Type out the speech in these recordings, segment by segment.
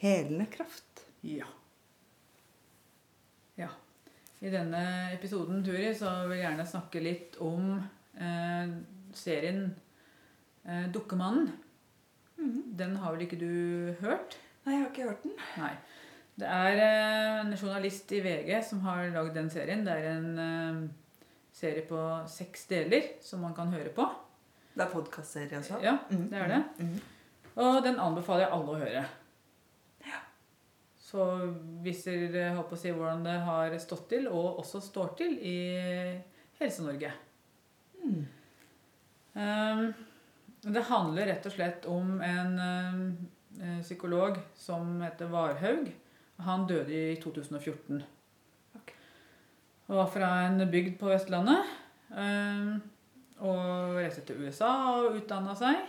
helende kraft. Ja. Ja. I denne episoden, Turi, så vil jeg gjerne snakke litt om eh, serien eh, Dukkemannen. Mm. Den har vel ikke du hørt? Nei, jeg har ikke hørt den. Nei. Det er eh, en journalist i VG som har lagd den serien. Det er en eh, serie på seks deler som man kan høre på. Det er podkastserie, altså? Ja, det er det. Mm. Og den anbefaler jeg alle å høre. Så hvis dere har på å si hvordan det har stått til, og også står til, i Helse-Norge. Mm. Um, det handler rett og slett om en um, psykolog som heter Varhaug. Han døde i 2014. Han var fra en bygd på Vestlandet. Um, og reiste til USA og utdanna seg.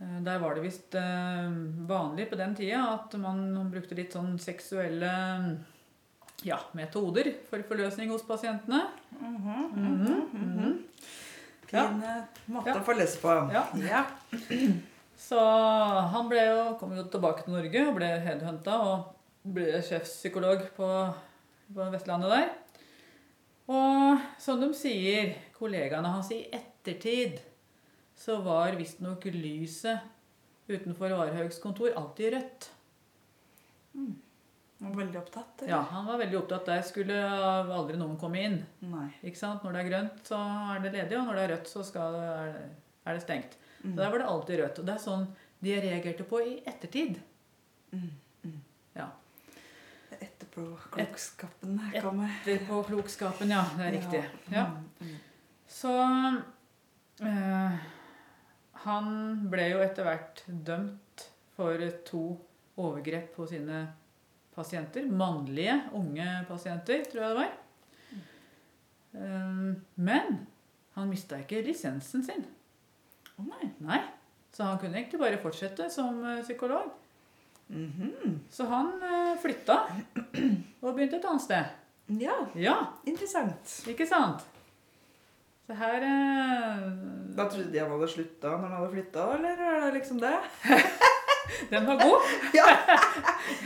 Eh, Der var det visst eh, vanlig på den tida at man brukte litt sånn seksuelle ja, metoder for forløsning hos pasientene. Mm -hmm, mm -hmm. Fin eh, måte Ja. å få lese på. Ja. ja. Så han jo, kom jo tilbake til Norge og ble headhunta og ble sjefspsykolog på, på Vestlandet der. Og som de sier, kollegaene hans i ettertid, så var visstnok lyset utenfor Varhaugs kontor alltid rødt. Han var veldig opptatt. eller? Ja, Han var veldig opptatt der skulle aldri noen komme inn. Nei. Ikke sant? Når det er grønt, så er det ledig, og når det er rødt, så skal, er, det, er det stengt. Mm. Så Der var det alltid rødt. Og det er sånn de reagerte på i ettertid. Mm, mm. Ja. Etterpåklokskapen kommer. Etterpå klokskapen, ja. Det er riktig. Ja. Mm, mm. Så eh, Han ble jo etter hvert dømt for to overgrep på sine pasienter. Mannlige, unge pasienter, tror jeg det var. Eh, men han mista ikke lisensen sin. Å nei. Nei. Så han kunne egentlig bare fortsette som psykolog. psykolog. -hmm. Så han eh, flytta og begynte et annet sted. Ja, Ja, interessant. ikke sant? Så her eh, Da trodde de han hadde slutta når han hadde flytta, eller er det liksom det? Den var god. ja.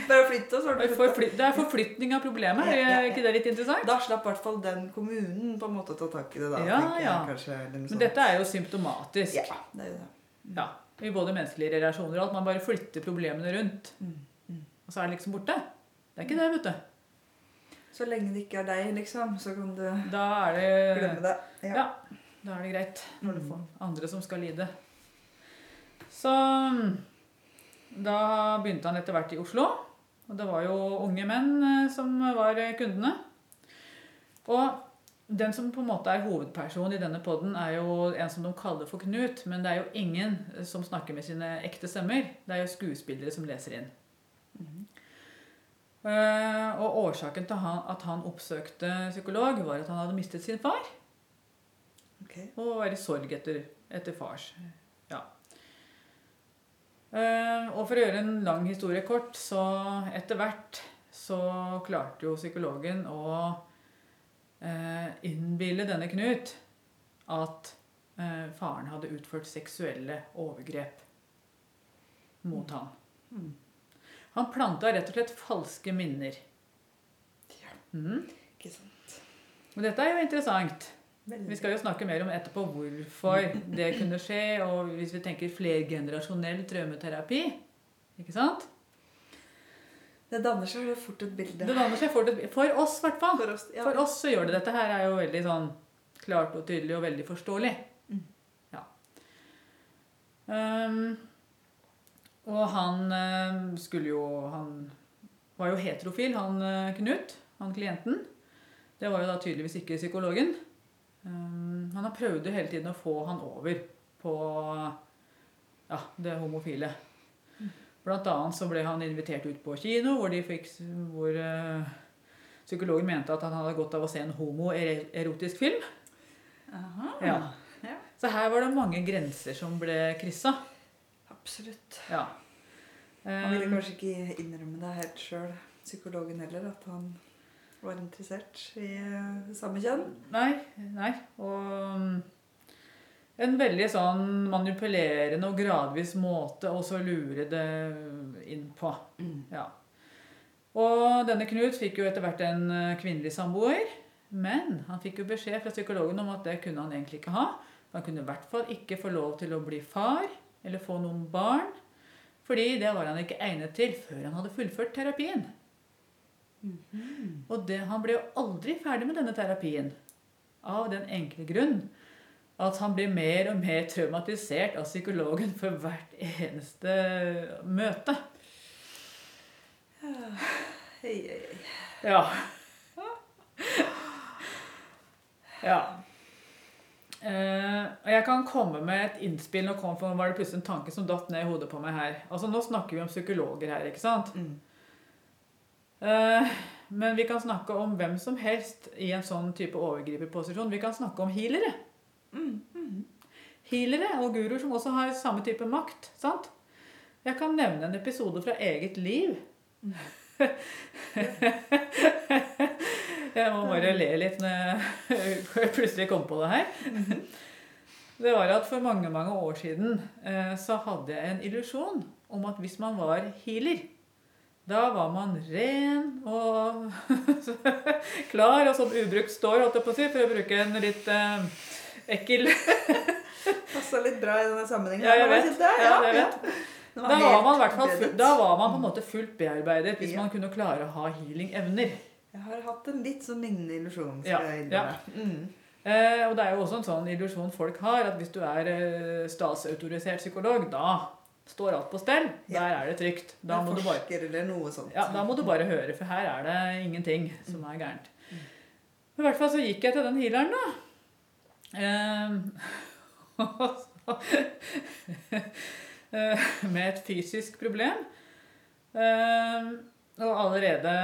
Bare flytta, så var Det flytta. det er forflytning av problemet. Ja, ja, Er ikke det litt interessant? Da slapp i hvert fall den kommunen på en måte ta tak i det. da, Ja, tenker jeg ja. kanskje. eller Men dette er jo symptomatisk. Ja, det er jo det. Ja, I både menneskelige relasjoner og alt. Man bare flytter problemene rundt. Mm, mm. Og så er det liksom borte. Det er ikke det, vet du. Så lenge det ikke er deg, liksom, så kan du det glemme det. Ja. Da er det greit når du Mm. får andre som skal lide. Så da begynte han etter hvert i Oslo. Og det var jo unge menn eh, som var kundene. Og den som på en måte er hovedperson i denne podden, er jo en som de kaller for Knut. Men det er jo ingen som snakker med sine ekte stemmer. Det er jo skuespillere som leser inn. Mhm. Eh, Og årsaken til at han oppsøkte psykolog, var at han hadde mistet sin far. Okay. Og var i sorg etter, etter fars. Ja. Eh, og for å gjøre en lang historie kort, så etter hvert så klarte jo psykologen å eh, innbille denne Knut at eh, faren hadde utført seksuelle overgrep mot han. Mm. Han planta rett og slett falske minner. Ja, Mm. ikke sant. Og dette er jo interessant. Veldig. Vi skal jo snakke mer om etterpå hvorfor det kunne skje, og hvis vi tenker flergenerasjonell traumeterapi. Ikke sant? Det danner seg jo fort et bilde. Det danner seg fort et bilde. For oss, i hvert fall. For oss, ja. For oss så gjør det dette her er jo veldig sånn klart og tydelig og veldig forståelig. Mm. Ja. Ehm, og han eh, skulle jo Han var jo heterofil, han eh, Knut, han klienten. Det var jo da tydeligvis ikke psykologen. Ehm, han har prøvd hele tiden å få han over på ja, det homofile. Blant annet så ble han invitert ut på kino, hvor, de fikk, hvor eh, psykologen mente at han hadde godt av å se en homoerotisk film. Aha. Ja. Ja. Så her var det mange grenser som ble kryssa. Absolutt. Ja. Han ville Um, kanskje ikke innrømme det helt sjøl, psykologen heller, at han var interessert i eh, samme kjønn. nei, nei. Og en veldig sånn manipulerende og gradvis måte å så lure det inn på. Ja. Og denne Knut fikk jo etter hvert en eh, kvinnelig samboer. Men han fikk jo beskjed fra psykologen om at det kunne han egentlig ikke ha. Han kunne i hvert fall ikke få lov til å bli far eller få noen barn. Fordi det var han ikke egnet til før han hadde fullført terapien. Og det, han ble jo aldri ferdig med denne terapien. Av den enkle grunn at han blir mer og mer traumatisert av psykologen for hvert eneste møte. Hei. Ja. Ja. Eh, og jeg kan komme med et innspill. Nå kom, for var det plutselig en tanke som datt ned i hodet på meg her. Altså Nå snakker vi om psykologer her, ikke sant? Mm. Uh, men vi kan snakke om hvem som helst i en sånn type overgriperposisjon. Vi kan snakke om healere. Mm. Mm. Healere og guruer som også har samme type makt. sant? Jeg kan nevne en episode fra eget liv. jeg må bare le litt når jeg plutselig kom på det her. Det var at For mange mange år siden eh, så hadde jeg en illusjon om at hvis man var healer, da var man ren og klar og sånn ubrukt står, holdt jeg på å si, for å bruke en litt eh, ekkel Passa litt bra i denne sammenhengen. Ja, jeg vet. Ja, jeg vet. Da var man, da var man på en måte fullt bearbeidet hvis man kunne klare å ha healing-evner. Jeg har hatt en litt sånn lignende illusjon. Ja, innrømme. Mm. Eh, og det er jo også en sånn illusjon folk har, at hvis du er eh, statsautorisert psykolog, da står alt på stell. Ja. Der er det trygt. Da må, du bare, eller noe sånt. ja, da må du bare høre, for her er det ingenting som er gærent. I hvert fall så gikk jeg til den healeren, da. Eh, og så- eh, med et fysisk problem. Eh, og allerede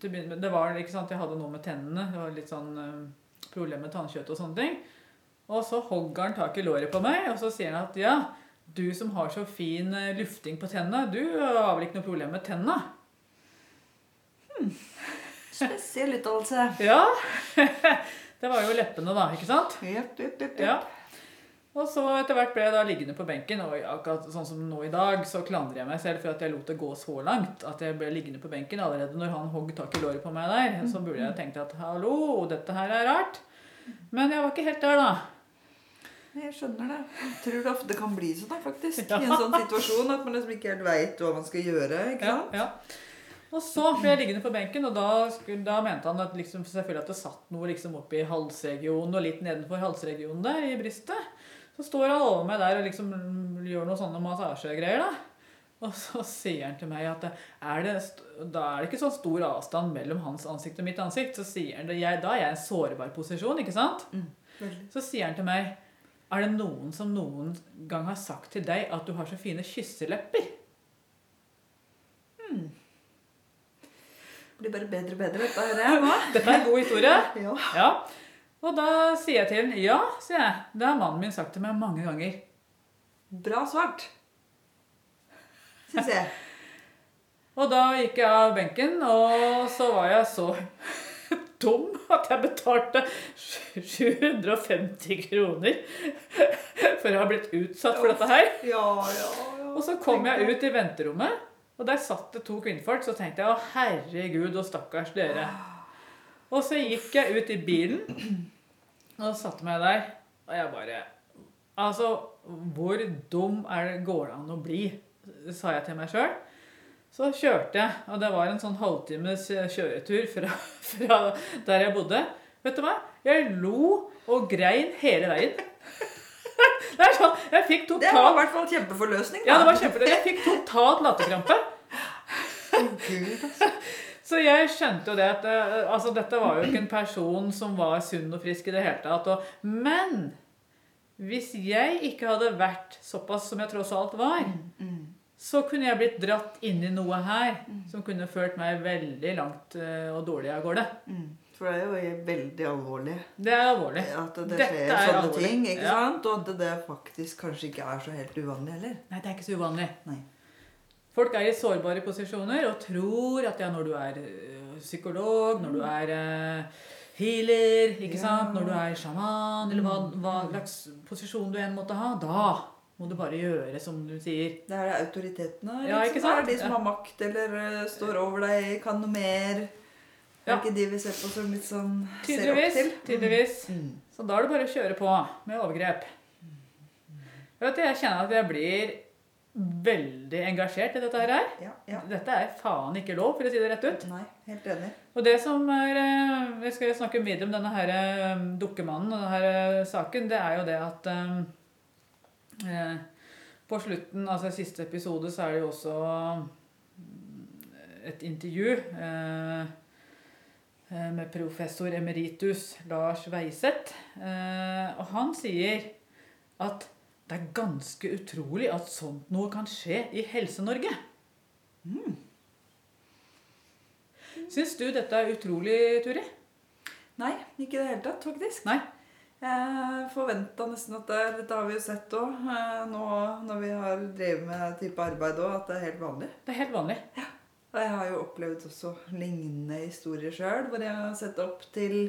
til å begynne med, Det var ikke sant, Jeg hadde noe med tennene. Det var litt sånn eh, problem med tannkjøtt og sånne ting. Og så hogger han tak i låret på meg, og så sier han at ja, du som har så fin eh, lufting på tennene, du har vel ikke noe problem med tenna? Spesiell uttalelse. Ja. Det var jo leppene, da. ikke sant? Yep, yep, yep, yep. Ja. Og så etter hvert ble jeg da liggende på benken, og akkurat sånn som nå i dag, så klandrer jeg meg selv for at jeg lot det gå så langt at jeg ble liggende på benken allerede når han hogg tak i låret på meg der. Så burde jeg tenkt at hallo, dette her er rart. Men jeg var ikke helt der, da. Jeg skjønner det. Jeg tror det ofte kan bli sånn, faktisk. Ja. I en sånn situasjon at man liksom ikke helt veit hva man skal gjøre. ikke Ja, sant? ja. Og så ble jeg liggende på benken, og da, skulle, da mente han at liksom, selvfølgelig at det satt noe liksom oppi halsregionen og litt nedenfor halsregionen der i brystet. Så står han over meg der og liksom gjør noen sånne massasjegreier. da. Og så sier han til meg at er det, da er det ikke så stor avstand mellom hans ansikt og mitt ansikt. Så sier han det, jeg, Da er jeg i en sårbar posisjon, ikke sant? Mm. Så sier han til meg Er det noen som noen gang har sagt til deg at du har så fine kysselepper? Blir bare bedre og bedre, dette her. Dette er en god historie. Ja. Ja. Og da sier jeg til ham ja, sier jeg. Det har mannen min sagt til meg mange ganger. Bra svart. Syns jeg. Og da gikk jeg av benken, og så var jeg så dum at jeg betalte 750 kroner for å ha blitt utsatt for dette her. Ja, ja, ja. Og så kom jeg ut i venterommet, og der satt det to kvinnfolk. Så tenkte jeg å herregud og stakkars dere. Og så gikk jeg ut i bilen og satte meg der. Og jeg bare Altså, hvor dum er det går det an å bli? Sa jeg til meg sjøl. Så kjørte jeg, og det var en sånn halvtimes kjøretur fra, fra der jeg bodde. Vet du hva? Jeg lo og grein hele veien. Det er sånn, Jeg fikk Det var i hvert fall kjempeforløsning. Ja, det var kjempeforløsning. Jeg fikk totalt latterkrampe. Så jeg skjønte jo det at eh, altså, dette var jo ikke en person som var sunn og frisk i det hele tatt. Og, men hvis jeg ikke hadde vært såpass som jeg tross alt var, Mm, så kunne jeg blitt dratt inn i noe her som kunne ført meg veldig langt eh, og dårlig av gårde. mm. For det er jo veldig alvorlig Det er alvorlig. at det Dette skjer er sånne alvorlig. ting. ikke Ja. sant? Og at det faktisk kanskje ikke er så helt uvanlig heller. Nei, det er ikke så uvanlig. Nei. Folk er i sårbare posisjoner og tror at ja, når du er øh, psykolog, når du er øh, healer, ikke Ja. sant? når du er sjaman, eller hva, hva slags posisjon du enn måtte ha, da må du bare gjøre som du sier. Det er autoritetene Ja, liksom. ikke sant? Det er de som har makt eller eh, står over deg, kan noe mer. Det Ja. er ikke de vi ser på som litt sånn ser opp til. tydeligvis. Mm. Så da er det bare å kjøre på med overgrep. Vet du, Jeg kjenner at jeg blir veldig engasjert i dette her. Ja, ja. Dette er faen ikke lov, for å si det rett ut. Nei, helt enig. Og det som er Vi skal snakke videre om denne her eh, dukkemannen og denne her eh, saken. Det er jo det at eh, eh, På slutten, altså i siste episode, så er det jo også et intervju eh, eh, med professor emeritus Lars Weiseth. Eh, og han sier at det er ganske utrolig at sånt noe kan skje i Helse-Norge. Syns du dette er utrolig, Turi? Nei, ikke i det hele tatt, faktisk. Nei? Jeg forventa nesten at det, dette har vi jo sett òg, nå når vi har drevet med type arbeid òg, at det er helt vanlig. Det er helt vanlig. Ja. Og jeg har jo opplevd også lignende historier sjøl, hvor jeg har sett opp til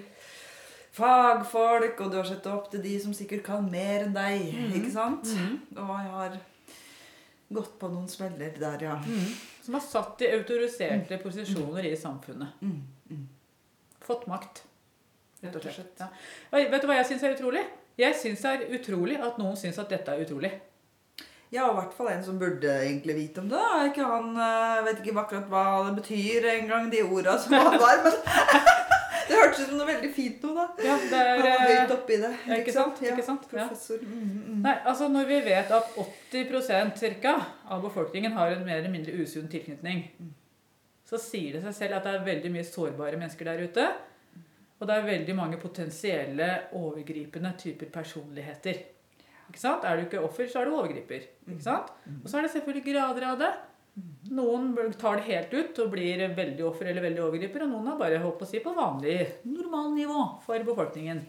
fagfolk, og du har sett opp til de som sikkert kan mer enn deg, ikke sant? Og jeg har gått på noen smeller der, ja. Som har satt i autoriserte posisjoner i samfunnet. Mm, mm. Fått makt. Rett og slett. Ja. Vet du hva jeg syns er utrolig? Jeg syns det er utrolig at noen syns at dette er utrolig. Ja, i hvert fall en som burde egentlig vite om det. Ikke han eh, vet ikke akkurat hva det betyr engang, de orda som han var, men det hørtes ut som noe veldig fint noe, da. Ja, det Han er, var eh, høyt oppi det. ja, ikke sant? Ja, Ikke sant? Ja. Professor. Mm, mm. Nei, altså Når vi vet at 80% cirka, av befolkningen har en mer eller mindre usunn tilknytning, så sier det seg selv at det er veldig mye sårbare mennesker der ute. Og det er veldig mange potensielle overgripende typer personligheter. Ikke sant? Er du ikke offer, så er du overgriper. Ikke sant? Og så er det selvfølgelig grader av det. Noen tar det helt ut og blir veldig offer eller veldig overgriper, og noen har bare holdt på å si på vanlig, normalnivå for befolkningen.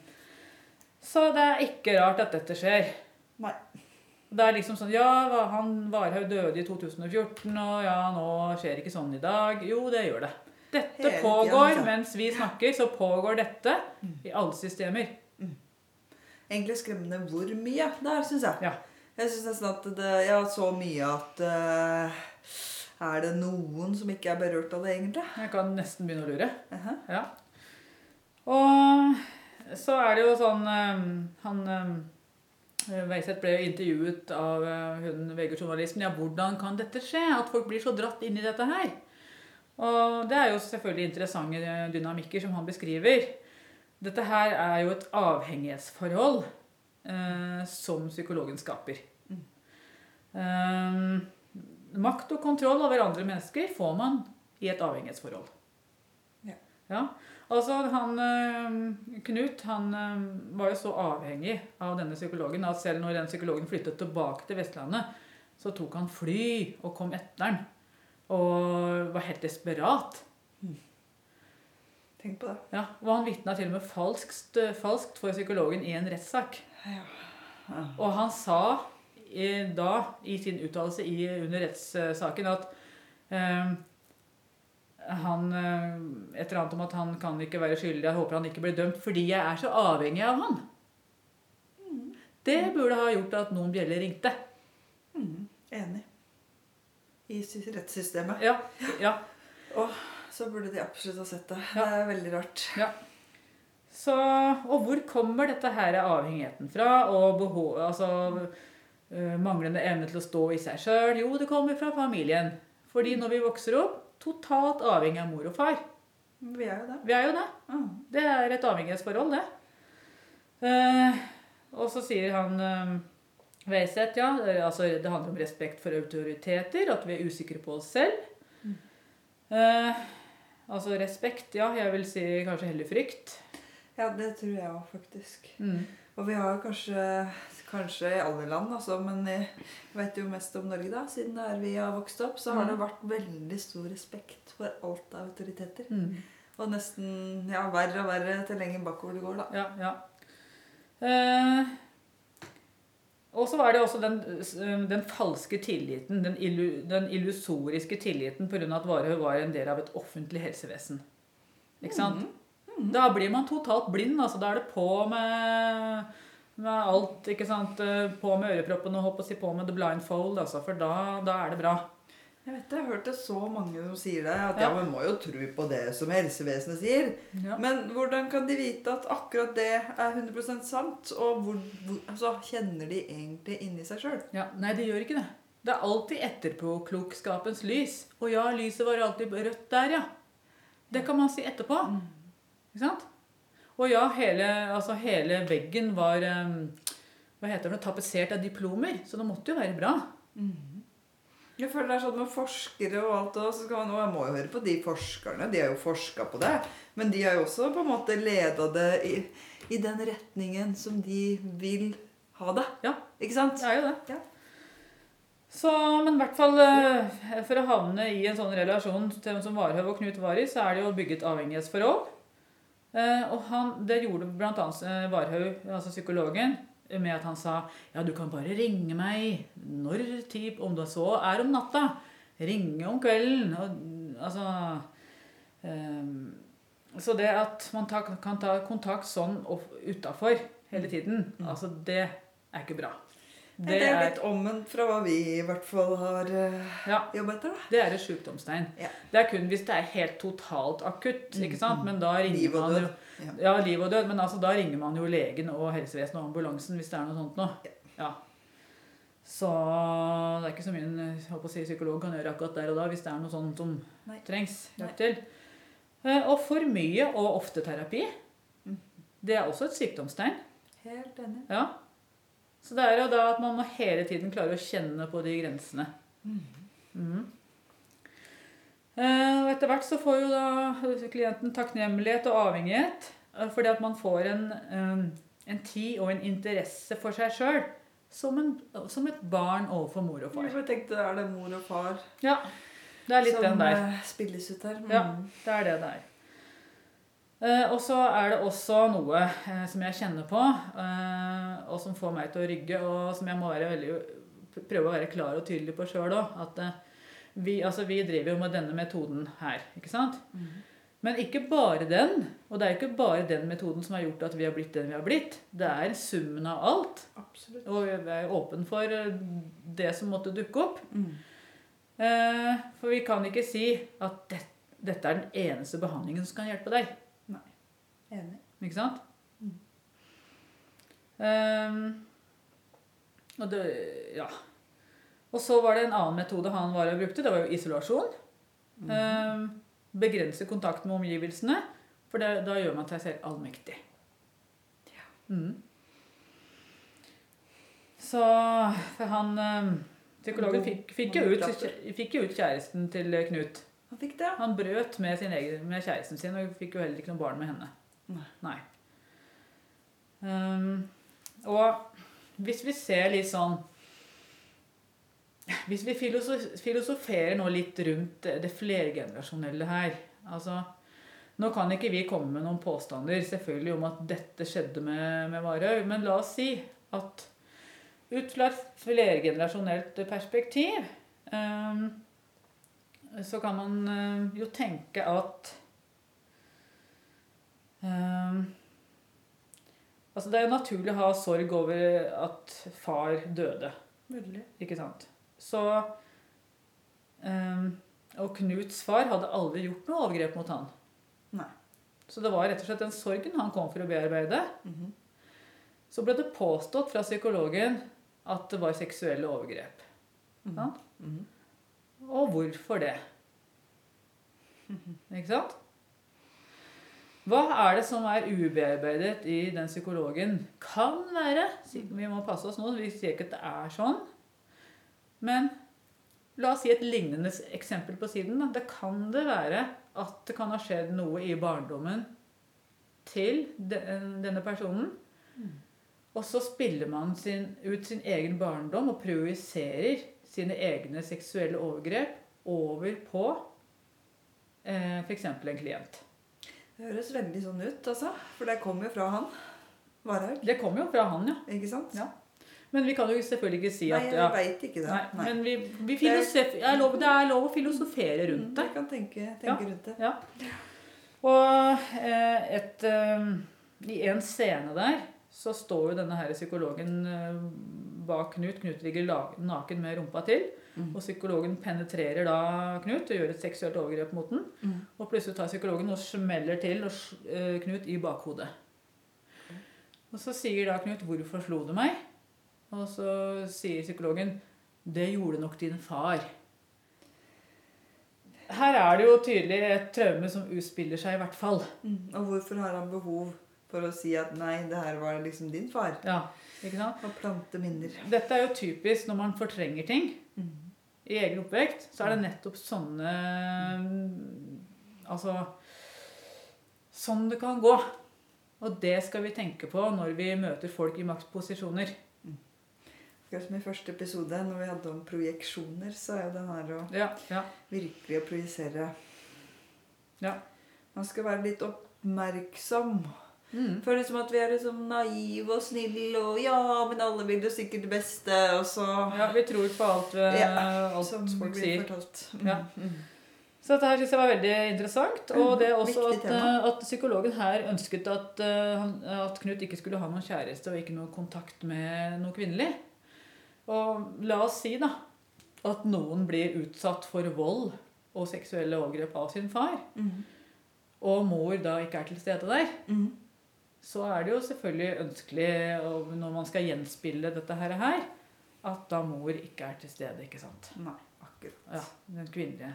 Så det er ikke rart at dette skjer. Nei. Det er liksom sånn Ja, han Varhaug døde i 2014, og ja, nå skjer ikke sånn i dag. Jo, det gjør det. Dette tiden, pågår altså. mens vi snakker, så pågår dette i alle systemer. Egentlig skremmende hvor mye der, syns jeg. Ja. Jeg syns nesten at det Ja, så mye at eh, Er det noen som ikke er berørt av det, egentlig? Jeg kan nesten begynne å lure. Aha. Ja. Og så er det jo sånn eh, Han Veiseth Weiseth ble jo intervjuet av eh, hun VG-journalisten. Ja, hvordan kan dette skje? At folk blir så dratt inn i dette her? Og det er jo selvfølgelig interessante eh, dynamikker som han beskriver. Dette her er jo et avhengighetsforhold eh, som psykologen skaper. Eh, makt og kontroll over andre mennesker får man i et avhengighetsforhold. Ja. Ja, altså han, eh, Knut han eh, var jo så avhengig av denne psykologen at selv når den psykologen flyttet tilbake til Vestlandet, så tok han fly og kom etter den. Og var helt desperat. Tenk på det. Ja, og han vitna til og med falskt, falskt for psykologen i en rettssak. Ja. Ja. Og han sa da, i sin uttalelse i- under rettssaken, at eh, han Et eller annet om at han kan ikke være skyldig, jeg håper han ikke blir dømt fordi jeg er så avhengig av han. Det burde ha gjort at noen bjeller ringte. Mm, enig. I rettssystemet. Ja, ja. Så burde de absolutt ha sett det. Ja. Det er veldig rart. Så, og hvor kommer dette her avhengigheten fra? Og behov, altså, manglende evne til å stå i seg sjøl? Jo, det kommer fra familien. Fordi når vi vokser opp, totalt avhengig av mor og far. Vi er jo det. Vi er jo det. Mm. Det er et avhengighetsforhold, det. Eh, og så sier han Veiseth, ja, det, er altså, det handler om respekt for autoriteter, at vi er usikre på oss selv. Eh, altså respekt, ja, jeg vil si kanskje heller frykt. Ja, det tror jeg òg, faktisk. Mm. Og vi har kanskje, kanskje i alle land, altså, men jeg vet jo mest om Norge, da. Siden der vi har vokst opp, så har Mm. det vært veldig stor respekt for alt av autoriteter. Mm. Og nesten ja, verre og verre til lenger bakover det går, da. Ja, ja. Eh, og så var det også den, den falske tilliten, den, illu, den illusoriske tilliten pga. at Varhaug var en del av et offentlig helsevesen. Ikke sant? Mhm. Da blir man totalt blind. altså Da er det på med, med alt. ikke sant? Eh, På med øreproppene og si på med the blindfold, altså, for da, da er det bra. Jeg vet det, jeg har hørt det så mange som sier det. At Ja. ja, man må jo tro på det som helsevesenet sier. Ja. Men hvordan kan de vite at akkurat det er 100 sant? Og hvor, hvor, altså, kjenner de egentlig inni seg sjøl? Ja, Nei, de gjør ikke det. Det er alltid etterpåklokskapens lys. Og ja, lyset var alltid rødt der, ja. Det kan man si etterpå. Ikke sant? Og ja, hele, altså hele veggen var hva heter det, tapetsert av diplomer, så det måtte jo være bra. Jeg føler det er sånn med forskere og alt også, så skal man, og Jeg må jo høre på de forskerne. De har jo forska på det. Men de har jo også på en måte leda det i, i den retningen som de vil ha det. Ja. Ikke sant? Det er jo det. Ja. Så, men i hvert fall eh, for å havne i en sånn relasjon til, som Varhaug og Knut var i, så er det jo bygget avhengighetsforhold. Eh, og han, det gjorde blant annet eh, altså psykologen, med at han sa ja, du kan bare ringe meg når tid, om det så er om natta. Ringe om kvelden. Og, altså um, Så det at man ta, kan ta kontakt sånn utafor hele tiden, altså det er ikke bra. Det, det er litt omvendt fra hva vi i hvert fall har uh, ja, jobba etter. da. det er et sjukdomstegn. Ja. Det er kun hvis det er helt totalt akutt. ikke sant? Men da ringer Liv og man død. jo Ja. Liv og død. Men altså, da ringer man jo legen og helsevesenet og ambulansen hvis det er noe sånt noe. Ja. Så det er ikke så mye en håper å si, psykolog kan gjøre akkurat der og da hvis det er noe sånt som Nei. trengs hjelp til. Eh, Og for mye og ofte terapi, Mm. det er også et sykdomstegn. Helt enig. Ja. Så det er jo da at man må hele tiden klare å kjenne på de grensene. Mm. Eh, Og etter hvert så får jo da klienten takknemlighet og avhengighet. eh, Fordi at man får en, eh, en tid og en interesse for seg sjøl. Som, som et barn overfor mor og far. Jeg tenkte er det mor og far Ja, det er litt som den der. spilles ut her. Mm. Ja. Det er det det er. Eh, og så er det også noe eh, som jeg kjenner på, eh, og som får meg til å rygge, og som jeg må være veldig, prøve å være klar og tydelig på sjøl òg. At vi, altså, vi driver jo med denne metoden her, ikke sant? Mm. Men ikke bare den. Og det er jo ikke bare den metoden som har gjort at vi har blitt den vi har blitt. Det er summen av alt. Absolutt. Og vi er åpen for det som måtte dukke opp. Mm. Eh, For vi kan ikke si at det, dette er den eneste behandlingen som kan hjelpe deg. Enig. Ikke sant? Mm. Um, og det Ja. Og så var det en annen metode han var og brukte. Det var jo isolasjon. Mm. Um, begrense kontakt med omgivelsene. For det, da gjør man seg selv allmektig. Mm. Så han ehm, Psykologen fikk, fikk, jo ut, fikk jo ut kjæresten til Knut. Han fikk det. Han brøt med, sin egen, med kjæresten sin og fikk jo heller ikke noe barn med henne. Nei. Um, og hvis vi ser litt sånn Hvis vi filosoferer nå litt rundt det, flergenerasjonelle her altså, Nå kan ikke vi komme med noen påstander selvfølgelig om at dette skjedde med, med Varhaug, men la oss si at ut fra et flergenerasjonelt perspektiv um, så kan man eh, jo tenke at eh, Altså Det er jo naturlig å ha sorg over at far døde, Veldig. ikke sant? Så um, Og Knuts far hadde aldri gjort noe overgrep mot han. Nei. Så det var rett og slett den sorgen han kom for å bearbeide. Mhm. Så ble det påstått fra psykologen at det var seksuelle overgrep. Sant? Mhm. Og hvorfor det? Ikke sant? Hva er det som er ubearbeidet i den psykologen? Kan være Vi må passe oss nå, vi sier ikke at det er sånn. Men la oss si et lignende eksempel på siden. Da. Det kan det være at det kan ha skjedd noe i barndommen til denne personen. Og så spiller man sin, ut sin egen barndom og projiserer sine egne seksuelle overgrep over på eh, f.eks. en klient. Det høres veldig sånn ut, altså. For det kommer jo fra han. Varhaug. Det kommer jo fra han, ja. Ikke sant? Ja. Men vi kan jo selvfølgelig ikke si at Nei, jeg veit ikke det. Nei, Nei. Men vi, vi det, er lov, det er lov å filosofere rundt det. Vi kan tenke, tenke rundt det. Ja. Og eh, et, eh, i en scene der så står jo denne her psykologen eh, bak Knut. Knut ligger naken med rumpa til. Mm. Og psykologen penetrerer da Knut og gjør et seksuelt overgrep mot den. Mm. Og plutselig tar psykologen og smeller til og, uh, Knut i bakhodet. Mm. Og så sier da Knut 'Hvorfor slo du meg?' Og så sier psykologen 'Det gjorde nok din far'. Her er det jo tydelig et traume som utspiller seg, i hvert fall. Mm. Og hvorfor har han behov for å si at 'nei, det her var liksom din far'? Ja, ikke sant? Og plante minner. Dette er jo typisk når man fortrenger ting. Mm i egen oppvekst, så er det nettopp sånne Altså Sånn det kan gå. Og det skal vi tenke på når vi møter folk i maktposisjoner. Akkurat som i første episode, når vi hadde om projeksjoner, så er jo det her å ja, ja. virkelig å projisere ja. Man skal være litt oppmerksom Mm. Føles som at vi er liksom naive og snille og ja, men alle vil jo sikkert det beste, og så Ja, vi tror på alt, ja, alt som folk sier. Mm. Ja. Mm. Så dette her syns jeg var veldig interessant. Og mm, det er også at, eh, at, psykologen her ønsket at, eh, at, Knut ikke skulle ha noen kjæreste og ikke noe kontakt med noe kvinnelig. Og la oss si da at noen blir utsatt for vold og seksuelle overgrep av sin far, mm. og mor da ikke er til stede der. Mm så er det jo selvfølgelig ønskelig når man skal gjenspille dette her, at da mor ikke er til stede. ikke sant? Nei, akkurat. Ja, Den kvinnelige.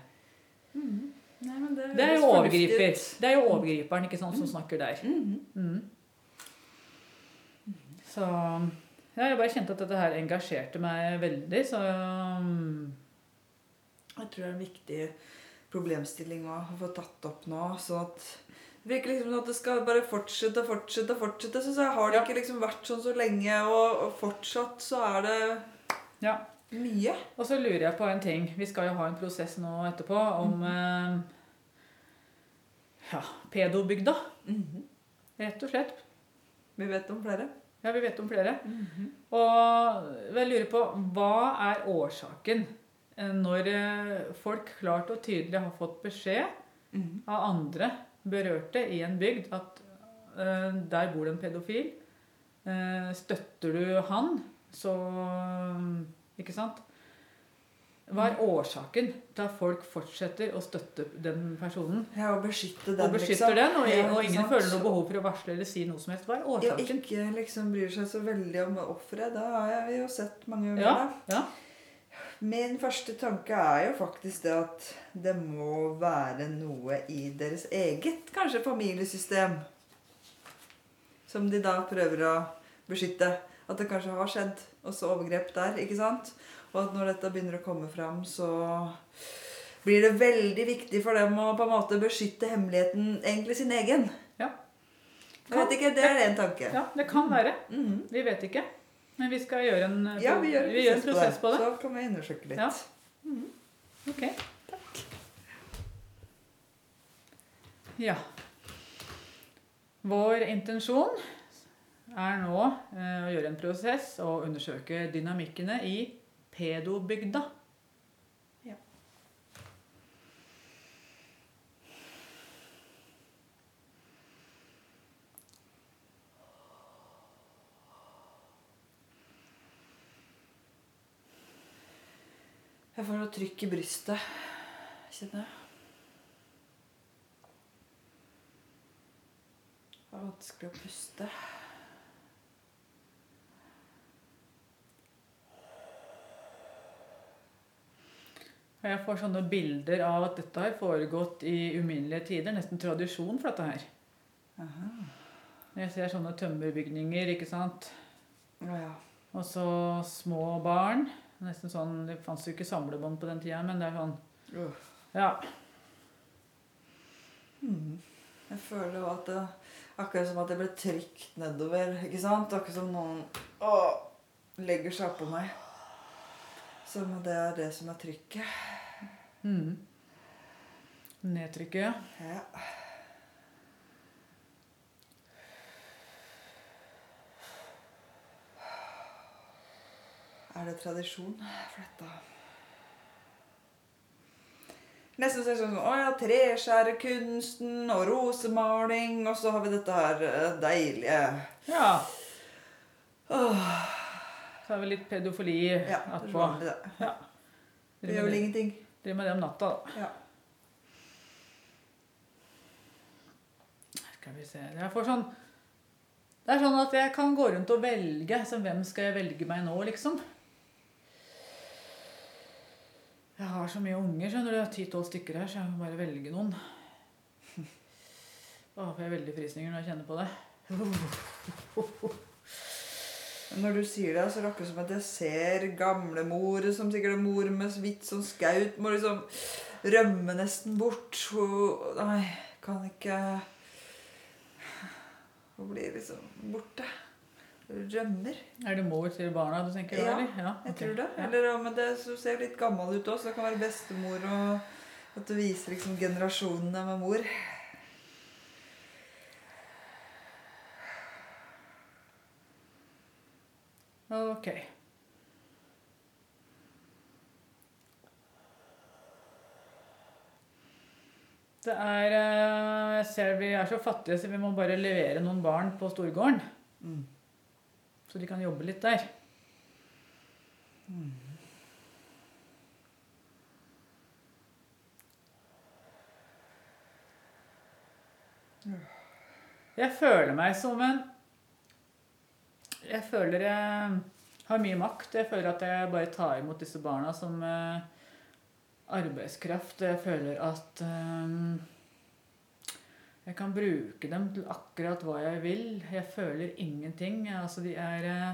Mm. Nei, det, det, er jo overgriper. Det er jo overgriperen ikke sant, som mm. snakker der. Mm. Mm. Så jeg bare kjente at dette her engasjerte meg veldig, så um, Jeg tror det er en viktig problemstilling å få tatt opp nå. sånn at virker liksom at det skal bare fortsette og fortsette. og fortsette, Så jeg har det ja. ikke liksom vært sånn så lenge, og, og, fortsatt så er det ja. mye. Og så lurer jeg på en ting. Vi skal jo ha en prosess nå etterpå om mm. eh, ja, pedobygda. Mm -hmm. Rett og slett. Vi vet om flere. Ja, vi vet om flere. Mm -hmm. Og jeg lurer på hva er årsaken når eh, folk klart og tydelig har fått beskjed -hmm. av andre berørte i en bygd at uh, der bor det en pedofil. Uh, støtter du han, så Ikke sant? Hva er årsaken til at folk fortsetter å støtte den personen? Ja, Og beskytte den, og beskytter liksom. den, og, ja, og ingen føler noe behov for å varsle eller si noe som helst. Hva er årsaken? Ja, ikke liksom bryr seg så veldig om offeret. Da har vi jo sett mange ganger. Ja, ja. Min første tanke er jo faktisk det at det må være noe i deres eget kanskje familiesystem som de da prøver å beskytte. At det kanskje har skjedd også overgrep der. ikke sant? Og at når dette begynner å komme fram, så blir det veldig viktig for dem å på en måte beskytte hemmeligheten, egentlig sin egen. Ja. Jeg vet ikke, Det er en tanke. Ja, det kan være. Mm -hmm. Vi vet ikke. Men vi skal gjøre en, ja, vi gjør, vi gjør en prosess på det. Så kan vi undersøke litt. Ja. Mm. Ok. Takk. Ja. Vår intensjon er nå eh, å gjøre en prosess og undersøke dynamikkene i pedobygda. Jeg får noe trykk i brystet, kjenner jeg. Det er vanskelig å puste. Og jeg får sånne bilder av at dette har foregått i uminnelige tider. Nesten tradisjon for dette her. Aha. Jeg ser sånne tømmerbygninger, ikke sant. Ja, ja. Og så små barn. Nesten sånn, Det fantes jo ikke samlebånd på den tida, men det er sånn uh. Ja. Mm. Jeg føler jo at det Akkurat som at jeg ble trykt nedover. ikke sant? Akkurat som noen å, legger seg oppå meg. Som det er det som er trykket. Mm. Nedtrykket, ja. Er det tradisjon for dette? Nesten så er det sånn Å ja, treskjærekunsten og rosemaling, og så har vi dette her eh, deilige Ja. Åh, Så har vi litt pedofili Ja, attpå. det. Ja. Det gjør vel ingenting. driver med det om natta, da. Ja. Skal vi se Jeg får sånn Det er sånn at jeg kan gå rundt og velge. Så hvem skal jeg velge meg nå, liksom? Jeg har så mye unger, skjønner du. Ti-tolv stykker her, så jeg må bare velge noen. Å, får jeg veldig frysninger når jeg kjenner på det. Når du sier det, så er det akkurat som at jeg ser gamlemor som sikkert er mor med hvitt som skaut, må liksom rømme nesten bort. Hun Nei, kan ikke Hun blir liksom borte. Rømmer. Er det mor til barna du tenker? på? Ja, ja Jeg tror det. Eller ja, men det ser litt gammel ut òg, så det kan være bestemor og At du viser liksom generasjonene med mor. Ok. Det er eh, Jeg ser vi er så fattige, så vi må bare levere noen barn på storgården. Mm. Så de kan jobbe litt der. Jeg føler meg som en Jeg føler jeg har mye makt. Jeg føler at jeg bare tar imot disse barna som eh, arbeidskraft. Jeg føler at eh, jeg kan bruke dem til akkurat hva jeg vil. Jeg føler ingenting. Altså, de er eh,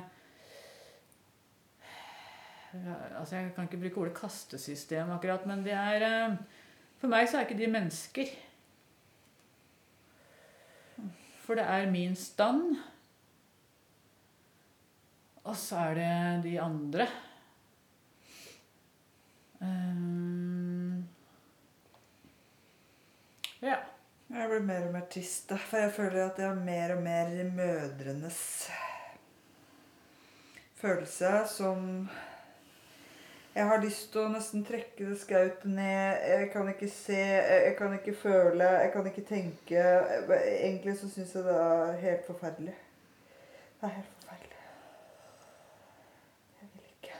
Altså, jeg kan ikke bruke ordet kastesystem akkurat, men de er eh, For meg så er ikke de mennesker. For det er min stand. Og så er det de andre. Um, ja. Jeg blir mer og mer trist, da, for jeg føler at jeg har mer og mer mødrenes følelse som Jeg har lyst til å nesten trekke det skautet ned. Jeg kan ikke se, jeg kan ikke føle, jeg kan ikke tenke. Egentlig så syns jeg det er helt forferdelig. Det er helt forferdelig. Jeg vil ikke.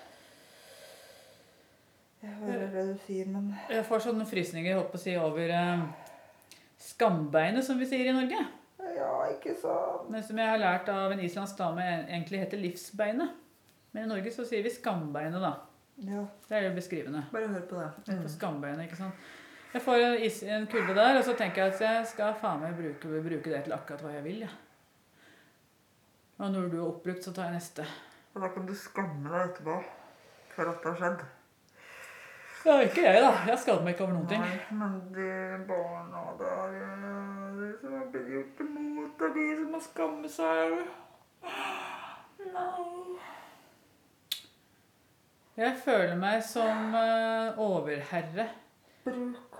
Jeg hører det du sier, men Jeg får sånne frysninger holdt på å si, over eh, skambeinet, som vi sier i Norge. Ja, ikke sant. Men som jeg har lært av en islandsk dame, egentlig heter livsbeinet. Men i Norge så sier vi skambeinet, da. Ja, Det er jo beskrivende. bare hør på det. Mm. på skambeinet, ikke sant. Jeg får en, is, en kulde der, og så tenker jeg at jeg skal faen meg bruke, bruke det til akkurat hva jeg vil. Ja. Og når du er oppbrukt, så tar jeg neste. Og da kan du skamme deg etterpå for at det har skjedd. Ja, ikke jeg, da. Jeg skader meg ikke over noen ting. Nei, men de barna der eh, De som har blitt gjort imot, det er de som har skammet seg. Nei. Jeg føler meg som eh, overherre. Bruk.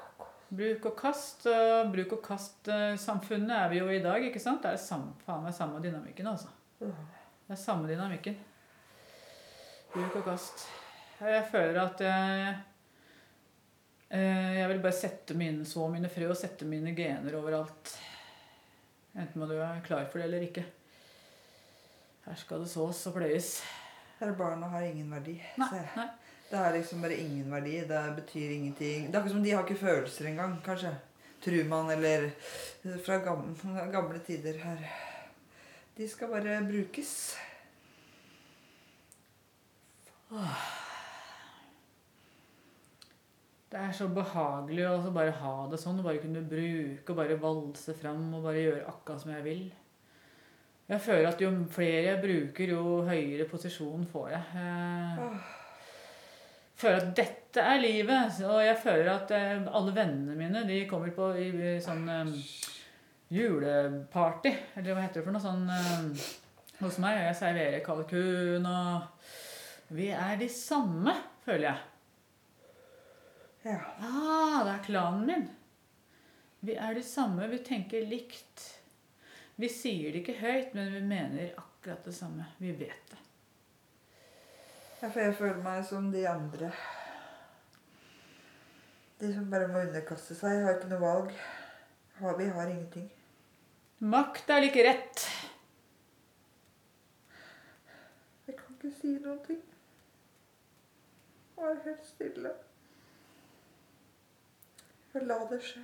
Bruk og kast. og bruk og kast-samfunnet er vi jo i dag, ikke sant? Det er samme, faen meg samme dynamikken, altså. Det er samme dynamikken. Bruk og kast. Jeg føler at jeg eh, Jeg vil bare sette mine, så mine frø og sette mine gener overalt. Enten må du være klar for det eller ikke. Her skal det sås og pløyes. Disse barna har ingen verdi. Nei, nei. Det er liksom bare ingen verdi. Det betyr ingenting. Det er akkurat som de har ikke følelser engang, kanskje. Tror man, eller fra gamle, gamle tider her. De skal bare brukes. Det er så behagelig å altså bare ha det sånn. og Bare kunne bruke og bare valse fram og bare gjøre akkurat som jeg vil. Jeg føler at jo flere jeg bruker, jo høyere posisjon får jeg. Jeg føler at dette er livet. Og jeg føler at eh, alle vennene mine de kommer på i, sånn eh, juleparty, eller hva heter det for noe sånn eh, hos meg. Jeg serverer kalkun og Vi er de samme, føler jeg. Ja. Ah, det er klanen min. Vi er de samme, vi tenker likt. Vi sier det ikke høyt, men vi mener akkurat det samme. Vi vet det. Ja, for jeg føler meg som de andre. De som bare må underkaste seg, har ikke noe valg. Vi har ingenting. Makt er like rett. Jeg kan ikke si noen ting. er helt stille. Og la det skje.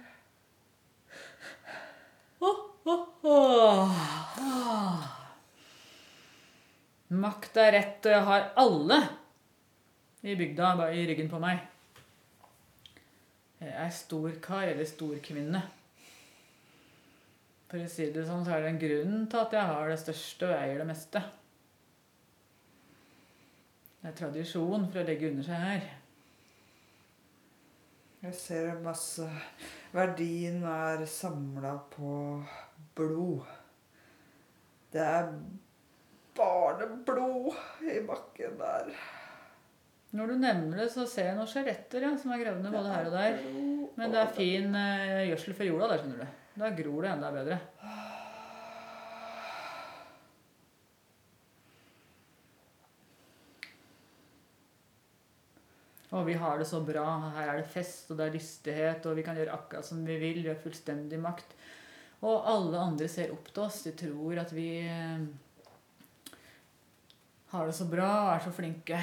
Oh, oh, oh. Makt er rett, jeg har alle i bygda bare i ryggen på meg. Jeg er stor kar eller stor kvinne. For å si det sånn, så er det en grunn til at jeg har det største og eier det meste. Det er tradisjon for å legge under seg her. Jeg ser masse Verdien er samla på blod. Det er barneblod i bakken der. Når du nevner det, så ser jeg noen skjeletter ja, som er gravd ned både her og der. Men det er fin eh, gjødsel for jorda der, skjønner du. Da gror det enda bedre. Og vi har det så bra. Her er det fest, og det er lystighet, og vi kan gjøre akkurat som vi vil. Vi har fullstendig makt. Og alle andre ser opp til oss. De tror at vi eh, har det så bra og er så flinke.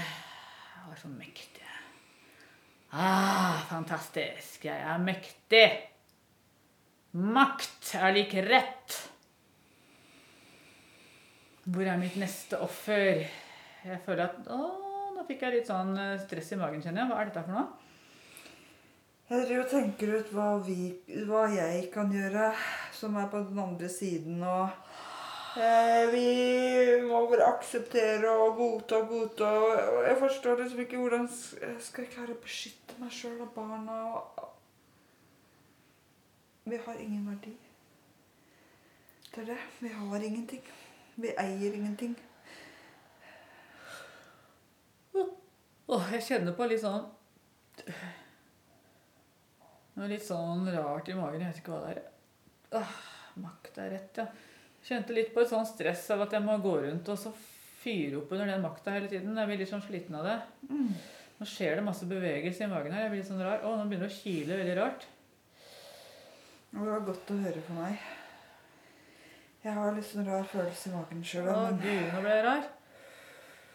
Og er så mektige. Ah, fantastisk. Jeg er mektig. Makt er lik rett. Hvor er mitt neste offer? Jeg føler at Å, nå fikk jeg litt sånn eh, stress i magen, kjenner jeg. Hva er dette for noe? Jeg driver og tenker ut hva, vi, hva jeg kan gjøre, som er på den andre siden. Og eh, vi må bare akseptere og godta og godta. Jeg forstår liksom ikke hvordan jeg skal jeg klare å beskytte meg sjøl og barna. Og vi har ingen verdi. Det er det. Vi har ingenting. Vi eier ingenting. Åh, jeg kjenner på litt sånn Noe litt sånn rart i magen. Jeg vet ikke hva det er. Åh, makt er rett, ja. Kjente litt på et sånn stress av at jeg må gå rundt og så fyre opp under den makta hele tiden. Jeg blir litt sånn sliten av det. Nå skjer det masse bevegelse i magen her. Jeg blir litt sånn rar. Å, nå begynner det å kile veldig rart. Det var godt å høre for meg. Jeg har litt sånn rar følelse i magen sjøl. Å, gud, nå ble jeg rar.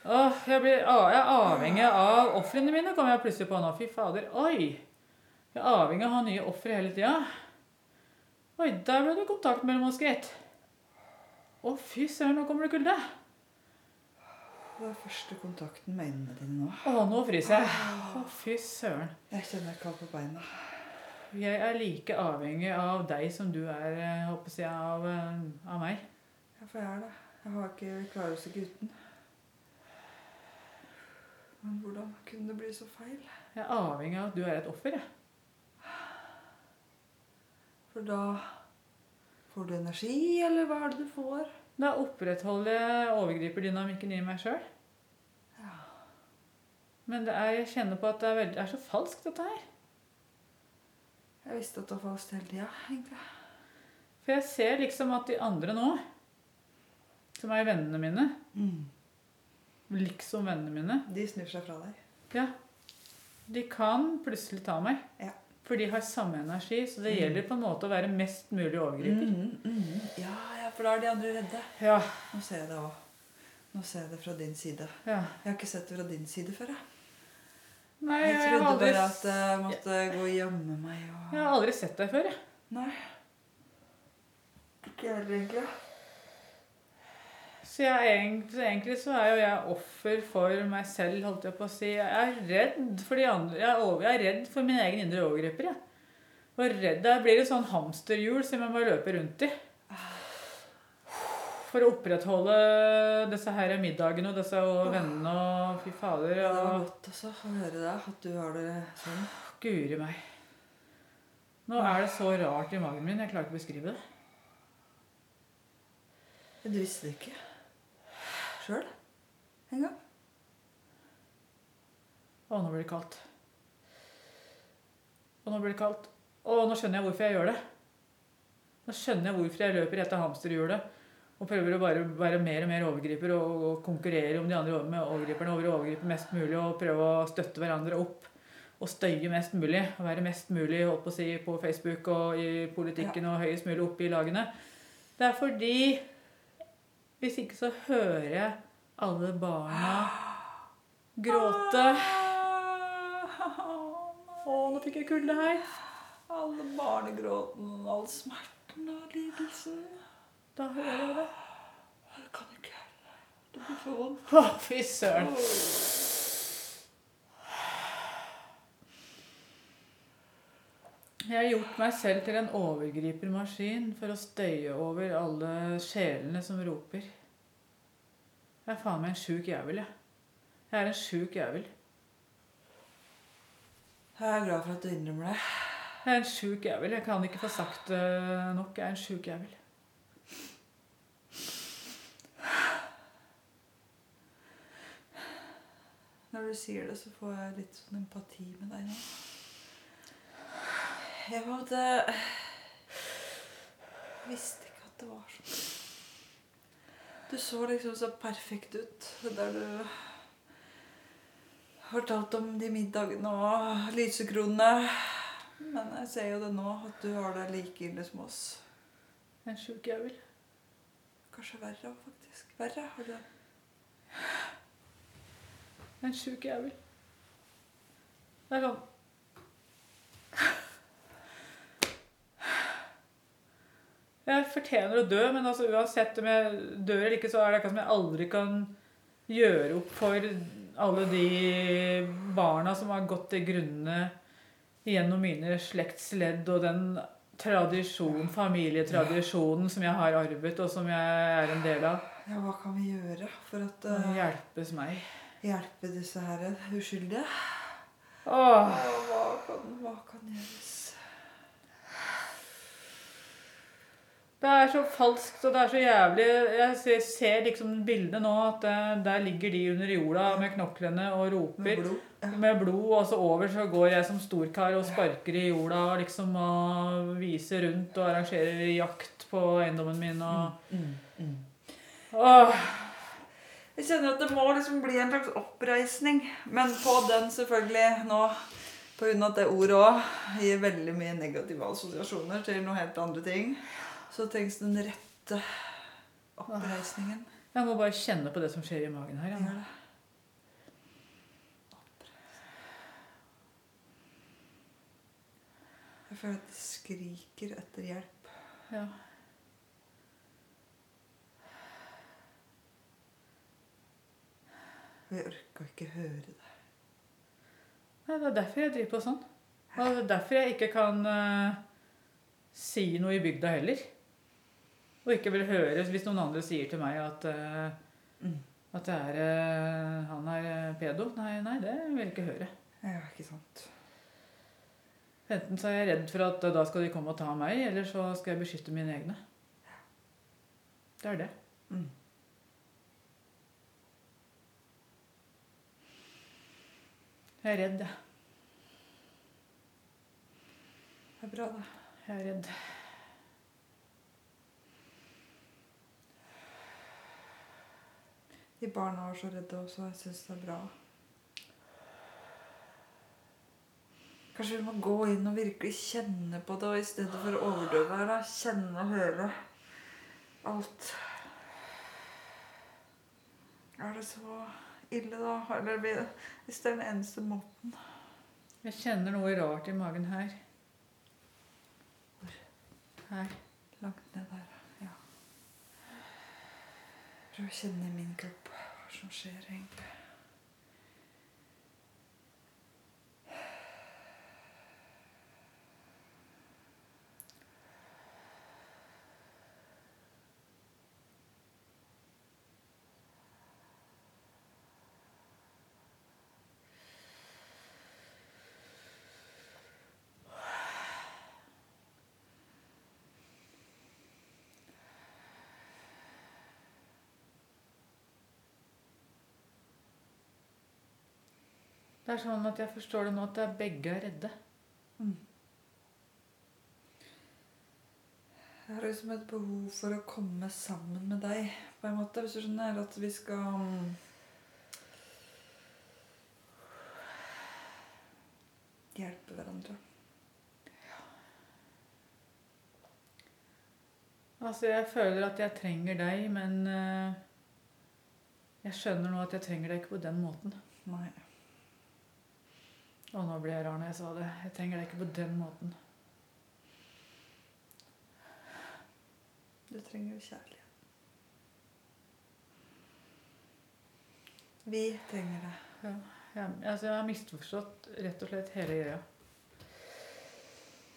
Åh, jeg, blir, å, jeg er avhengig av ofrene mine, kommer jeg plutselig på nå. Fy fader. Oi! Jeg er avhengig av å ha nye ofre hele tida. Oi, der ble det kontakt mellom oss, gitt. Å, fy søren, nå kommer det kulde. Det er første kontakten med øynene dine nå. Å, nå fryser jeg. Å, fy søren. Jeg kjenner jeg kald på beina. Jeg er like avhengig av deg som du er, eh, håper jeg, av, eh, av meg. Ja, for jeg er det. Jeg har ikke, klarer oss ikke uten. Men hvordan kunne det bli så feil? Jeg er avhengig av at du er et offer, jeg. For da får du energi, eller hva er det du får? Da opprettholder jeg overgriperdynamikken i meg sjøl. Ja. Men det er, jeg kjenner på at det er, veldig, det er så falskt, dette her. Jeg visste at det var falskt hele tida, egentlig. For jeg ser liksom at de andre nå, som er vennene mine, liksom vennene mine, De snur seg fra deg. ja, de kan plutselig ta meg. Ja. For de har samme energi, så det Mm. gjelder på en måte å være mest mulig overgriper. Mm, mm. Ja, ja, for da er de andre redde. Ja, Nå ser jeg det òg. Nå ser jeg det fra din side. ja. Jeg har ikke sett det fra din side før. Jeg, Nei, jeg jeg, trodde aldri, bare at jeg måtte gå og gjemme meg og jeg har aldri sett deg før, jeg. Nei. Ikke jeg heller, egentlig. Så jeg, så egentlig så er jo jeg offer for meg selv, holdt jeg på å si. Jeg er redd for de andre. Jeg er, jeg er redd for min egen indre overgriper, jeg. Og redd, Da blir det sånn hamsterhjul som jeg må løpe rundt i. For å opprettholde disse her middagene og disse og vennene og fy fader. Det var Og godt altså, å høre det, at du har det sånn. guri meg. Nå er det så rart i magen min. Jeg klarer ikke å beskrive det. Du visste det ikke sjøl engang? Å, nå blir det kaldt. Og nå blir det kaldt. Å, nå skjønner jeg hvorfor jeg gjør det. Nå skjønner jeg hvorfor jeg løper etter hamsterhjulet og prøver å bare være mer og mer overgriper og, og konkurrere om de andre med overgriperne over å overgripe mest mulig og prøve å støtte hverandre opp og støye mest mulig. Og være mest mulig på, å si, på Facebook og i politikken og høyest mulig oppe i lagene. Det er fordi Hvis ikke så hører jeg alle barna gråte. Å, nå fikk jeg kulde her. Alle barnegråten, all smerten og lidelsen. Da hører jeg det. Jeg kan ikke Det blir for vondt. Å, fy søren. Jeg har gjort meg selv til en overgripermaskin for å støye over alle sjelene som roper. Jeg er faen meg en sjuk jævel, jeg. Jeg er en sjuk jævel. Jeg er glad for at du innrømmer det. Jeg er en sjuk jævel. Jeg kan ikke få sagt det nok. Jeg er en sjuk jævel. Når du sier det, så får jeg litt sånn empati med deg nå. Jeg hadde Jeg visste ikke at det var sånn. Du så liksom så perfekt ut der du fortalte om de middagene og lysekronene. Men jeg ser jo det nå, at du har det like ille som oss. En sjuk jævel. Kanskje verre faktisk. Verre har du det. En sjuk jævel. kom. er Jeg fortjener å dø, men altså uansett om jeg dør eller ikke, så er det akkurat som jeg aldri kan gjøre opp for alle de barna som har gått til grunne gjennom mine slektsledd og den tradisjon, familietradisjonen som jeg har arvet, og som jeg er en del av. Ja, hva kan vi gjøre for at uh, hjelpes meg. hjelpe disse her uskyldige? Åh. Ja, hva kan, hva kan gjøres? Det er så falskt og det er så jævlig. Jeg ser, ser liksom bildet nå at eh, der ligger de under jorda med knoklene og roper. Med blod? Ja. Med blod, og så over så går jeg som storkar og sparker i jorda og liksom og viser rundt og arrangerer jakt på eiendommen min og Mm, mm. Åh, Jeg kjenner at det må liksom bli en slags oppreisning. Men på den selvfølgelig nå På av at det ordet òg gir veldig mye negative assosiasjoner til noe helt andre ting, så trengs den rette oppreisningen. Jeg må bare kjenne på det som skjer i magen her. Gjør Ja. Jeg føler at det skriker etter hjelp. Ja. Og jeg orka ikke høre det. Nei, Det er derfor jeg driver på sånn. Og det er derfor jeg ikke kan uh, si noe i bygda heller. Og ikke vil høre hvis noen andre sier til meg at, Mm. at det er, uh, han er eh, pedo. Nei, nei, det vil jeg ikke høre. Ja, ikke sant. Enten så er jeg redd for at da skal de komme og ta meg, eller så skal jeg beskytte mine egne. Det er det. Mm. Jeg er redd, jeg. Det er bra, da. Jeg er redd. De barna var så redde også. Jeg syns det er bra. Kanskje vi må gå inn og virkelig kjenne på det, og i stedet for å overdøve her, da, kjenne og høre alt. Er det så ille, da? Eller hvis det er den eneste måten Jeg kjenner noe rart i magen her. Her. langt ned der Ja. Prøv å kjenne i min kropp som skjer egentlig. Det er sånn at jeg forstår det nå at det er begge er redde. Jeg har liksom et behov for å komme sammen med deg, på en måte. Hvis du skjønner at vi skal mm, Hjelpe hverandre. Altså, jeg føler at jeg trenger deg, men eh, jeg skjønner nå at jeg trenger deg ikke på den måten. Nei. Og nå ble jeg rar når jeg sa det. Jeg trenger deg ikke på den måten. Du trenger jo kjærlighet. Vi trenger det. Jeg, altså, jeg har misforstått rett og slett hele greia.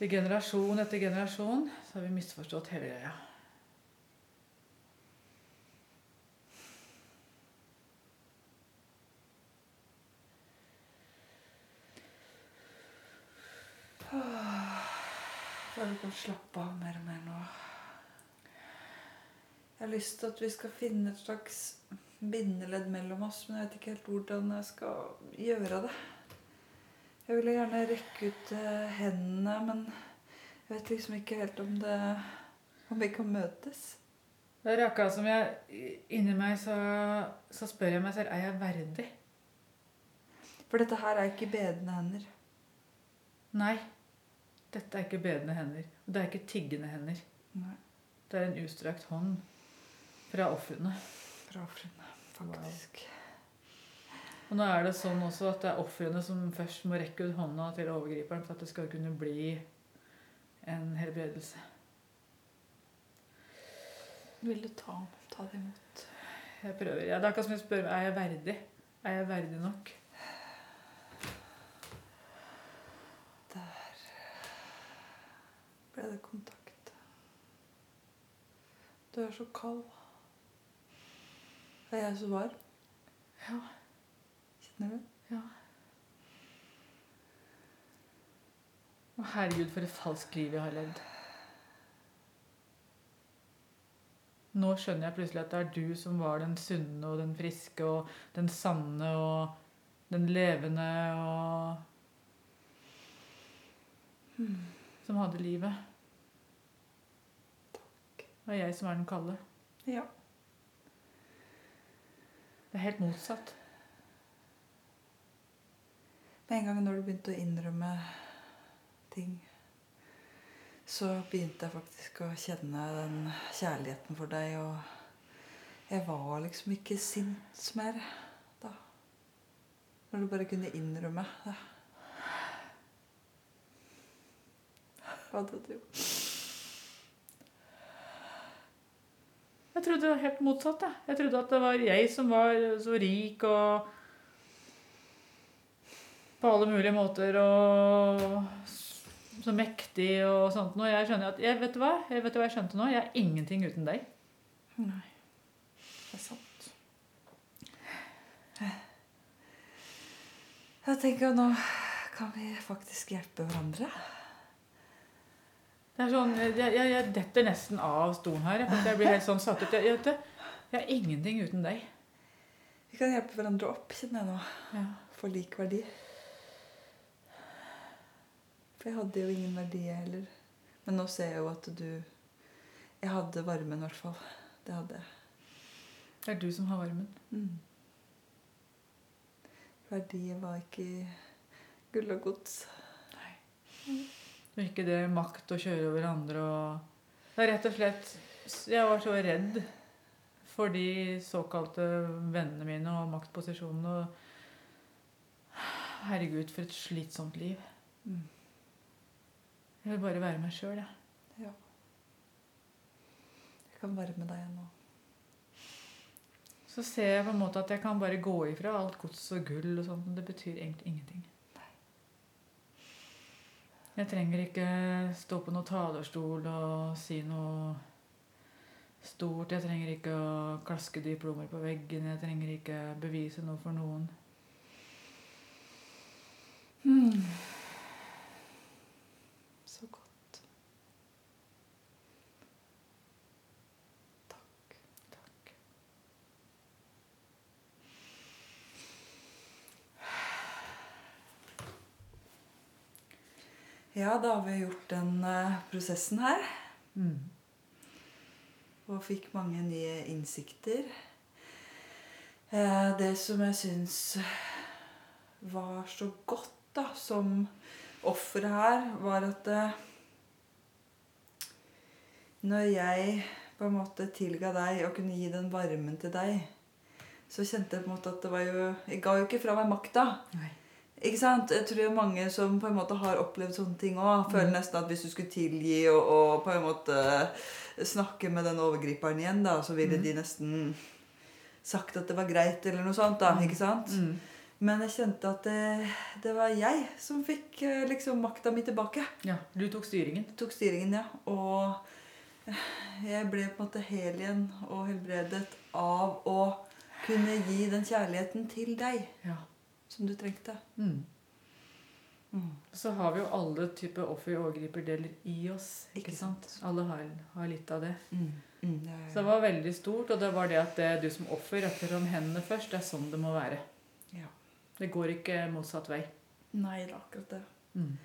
I generasjon etter generasjon så har vi misforstått hele greia. Så du kan slappe av mer og mer nå. Jeg har lyst til at vi skal finne et slags bindeledd mellom oss, men jeg vet ikke helt hvordan jeg skal gjøre det. Jeg ville gjerne rekke ut eh, hendene, men jeg vet liksom ikke helt om det Om vi kan møtes. Det er akkurat som jeg inni meg så, så spør jeg meg selv er jeg verdig. For dette her er ikke bedende hender. Nei. Dette er ikke bedende hender. Og det er ikke tiggende hender. Nei. Det er en utstrakt hånd fra ofrene. Fra ofrene, faktisk. Og nå er det sånn også at det er ofrene som først må rekke ut hånda til overgriperen for at det skal kunne bli en helbredelse. Vil du ta, ta det imot? Jeg prøver. Ja, det er akkurat som jeg spør er jeg verdig. Er jeg verdig nok? Ble det kontakt. Du er så kald. Er jeg så varm? Ja. Kjenner du? ja. Å, herregud, for et falskt liv jeg har levd. Nå skjønner jeg plutselig at det er du som var den sunne og den friske og den sanne og den levende og Som hadde livet. Og jeg som er den kalde. Ja. Det er helt motsatt. Med en gang når du begynte å innrømme ting, så begynte jeg faktisk å kjenne den kjærligheten for deg, og jeg var liksom ikke sint mer da. Når du bare kunne innrømme det. Hva hadde du gjort? Jeg trodde det var helt motsatt. Jeg, jeg trodde at det var jeg som var så rik og på alle mulige måter og så mektig og sånt noe. Jeg skjønner at jeg vet du hva? Jeg vet hva jeg skjønte nå? Jeg er ingenting uten deg. Nei, det er sant. Jeg tenker at nå kan vi faktisk hjelpe hverandre. Det er sånn, jeg, jeg, jeg detter nesten av stolen her. Jeg, blir helt sånn satt ut. Jeg, jeg, er ingenting uten deg. Vi kan hjelpe hverandre opp, kjenner jeg nå. Ja. For lik verdi. For jeg hadde jo ingen verdi, jeg heller. Men nå ser jeg jo at du Jeg hadde varmen, i hvert fall. Det hadde jeg. Det er du som har varmen. Mm. Verdier var ikke gull og gods. Og ikke det makt å kjøre over andre og Det er rett og slett Jeg var så redd for de såkalte vennene mine og maktposisjonene. Og herregud, for et slitsomt liv. Mm. Jeg vil bare være meg sjøl, jeg. Ja. Jeg kan varme deg nå. så ser jeg på en måte at jeg kan bare gå ifra alt gods og gull og sånt. men Det betyr egentlig ingenting. Jeg trenger ikke stå på noen talerstol og si noe stort. Jeg trenger ikke å klaske diplomer på veggen. Jeg trenger ikke bevise noe for noen. Så godt. Takk. Takk. Ja, da har vi gjort den eh, prosessen her. Mm. Og fikk mange nye innsikter. Eh, det som jeg syns var så godt da, som offeret her, var at eh, når jeg på en måte tilga deg og kunne gi den varmen til deg, så kjente jeg på en måte at det var jo Jeg ga jo ikke fra meg makta. Nei. Ikke sant? Jeg tror det er mange som på en måte har opplevd sånne ting òg, føler nesten at hvis du skulle tilgi og, og på en måte snakke med den overgriperen igjen, da, så ville mm. de nesten sagt at det var greit, eller noe sånt. da, ikke sant? Mm. Men jeg kjente at det, det var jeg som fikk eh, liksom makta mi tilbake. Ja, du tok styringen. Tok styringen, ja. Og jeg ble på en måte hel igjen og helbredet av å kunne gi den kjærligheten til deg Ja. Som du trengte. Mm. Mm. Så har vi jo alle typer offer- og overgriperdeler i oss. ikke Ikke sant? sant. Alle har, har litt av det. Mm. Mm, det er- Så det var veldig stort, og det var det at det, du som offer retter om hendene først. Det er sånn det må være. Ja. Det går ikke motsatt vei. Nei, det er akkurat det. Mm.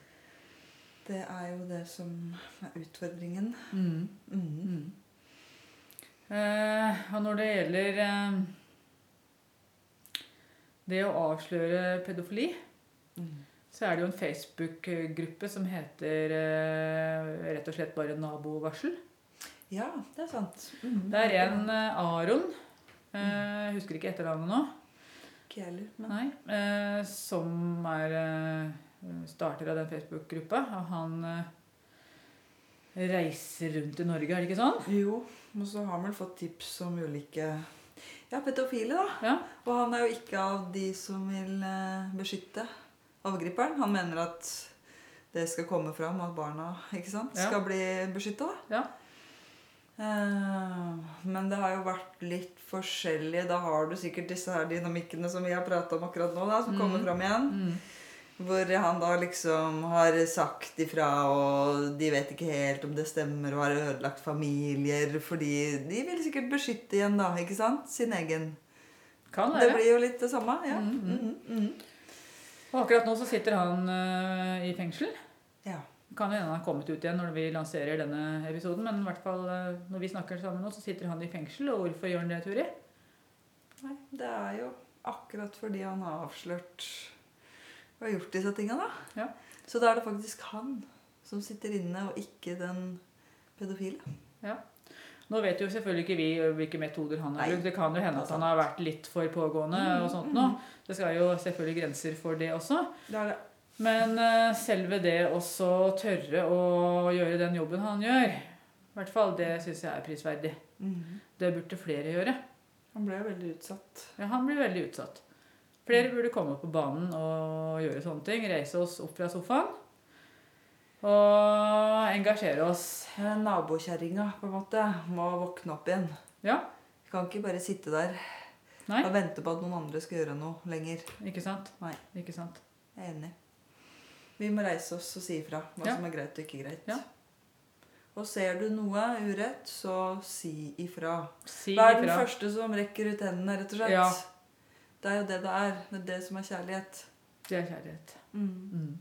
Det er jo det som er utfordringen. Mm. Mm. Mm. Eh, og når det gjelder eh, det å avsløre pedofili, Mm. så er det jo en Facebook-gruppe som heter eh, rett og slett bare Nabovarsel. Ja, det er sant. Mm. Det er en eh, Aron, eh, jeg husker ikke etternavnet nå, Ikke jeg heller, men nei, eh, som er eh, starter av den Facebook-gruppa. Han eh, reiser rundt i Norge, er det ikke sånn? Jo, og så har han vel fått tips om ulike ja, pedofile, da. Ja. Og han er jo ikke av de som vil eh, beskytte overgriperen. Han mener at det skal komme fram at barna ikke sant, Ja. skal bli beskytta. Ja. Men det har jo vært litt forskjellig. Da har du sikkert disse her dynamikkene som vi har prata om akkurat nå, da, som Mm. kommer fram igjen. Mm. Hvor han da liksom har sagt ifra, og de vet ikke helt om det stemmer, og har ødelagt familier fordi de vil sikkert beskytte igjen, da, ikke sant? Sin egen. Kan Det være. blir jo litt det samme, ja. Mm, mm. Mhm, mhm. Og akkurat nå så sitter han uh, i fengsel. Ja. Kan hende han har kommet ut igjen når vi lanserer denne episoden, men i hvert fall uh, når vi snakker sammen nå, så sitter han i fengsel. Og hvorfor gjør han det, Turi? Nei, det er jo akkurat fordi han har avslørt og gjort disse tinga, da. Ja. Så da er det faktisk han som sitter inne, og ikke den pedofile. Nå vet jo selvfølgelig ikke vi hvilke metoder han har brukt. Det kan jo hende at han har vært litt for pågående Mm, og sånt mm. nå. Det skal jo selvfølgelig grenser for det også. Det det. Men selve det også tørre å gjøre den jobben han gjør, i hvert fall, det syns jeg er prisverdig. Mhm. Det burde flere gjøre. Han ble veldig utsatt. Ja, han ble veldig utsatt. Flere burde komme på banen og gjøre sånne ting. Reise oss opp fra sofaen. Og engasjere oss. Nabokjerringa på en måte må våkne opp igjen. Ja. Vi kan ikke bare sitte der Nei, og vente på at noen andre skal gjøre noe lenger. ikke sant? Nei. Ikke sant? Jeg er enig. Vi må reise oss og si ifra hva Ja. som er greit og ikke greit. Ja. Og ser du noe urett, så si ifra. Si Vær den ifra. første som rekker ut hendene, rett og slett. Ja. Det er jo det det er. Det er det som er kjærlighet. Det er kjærlighet. Mm. Mm.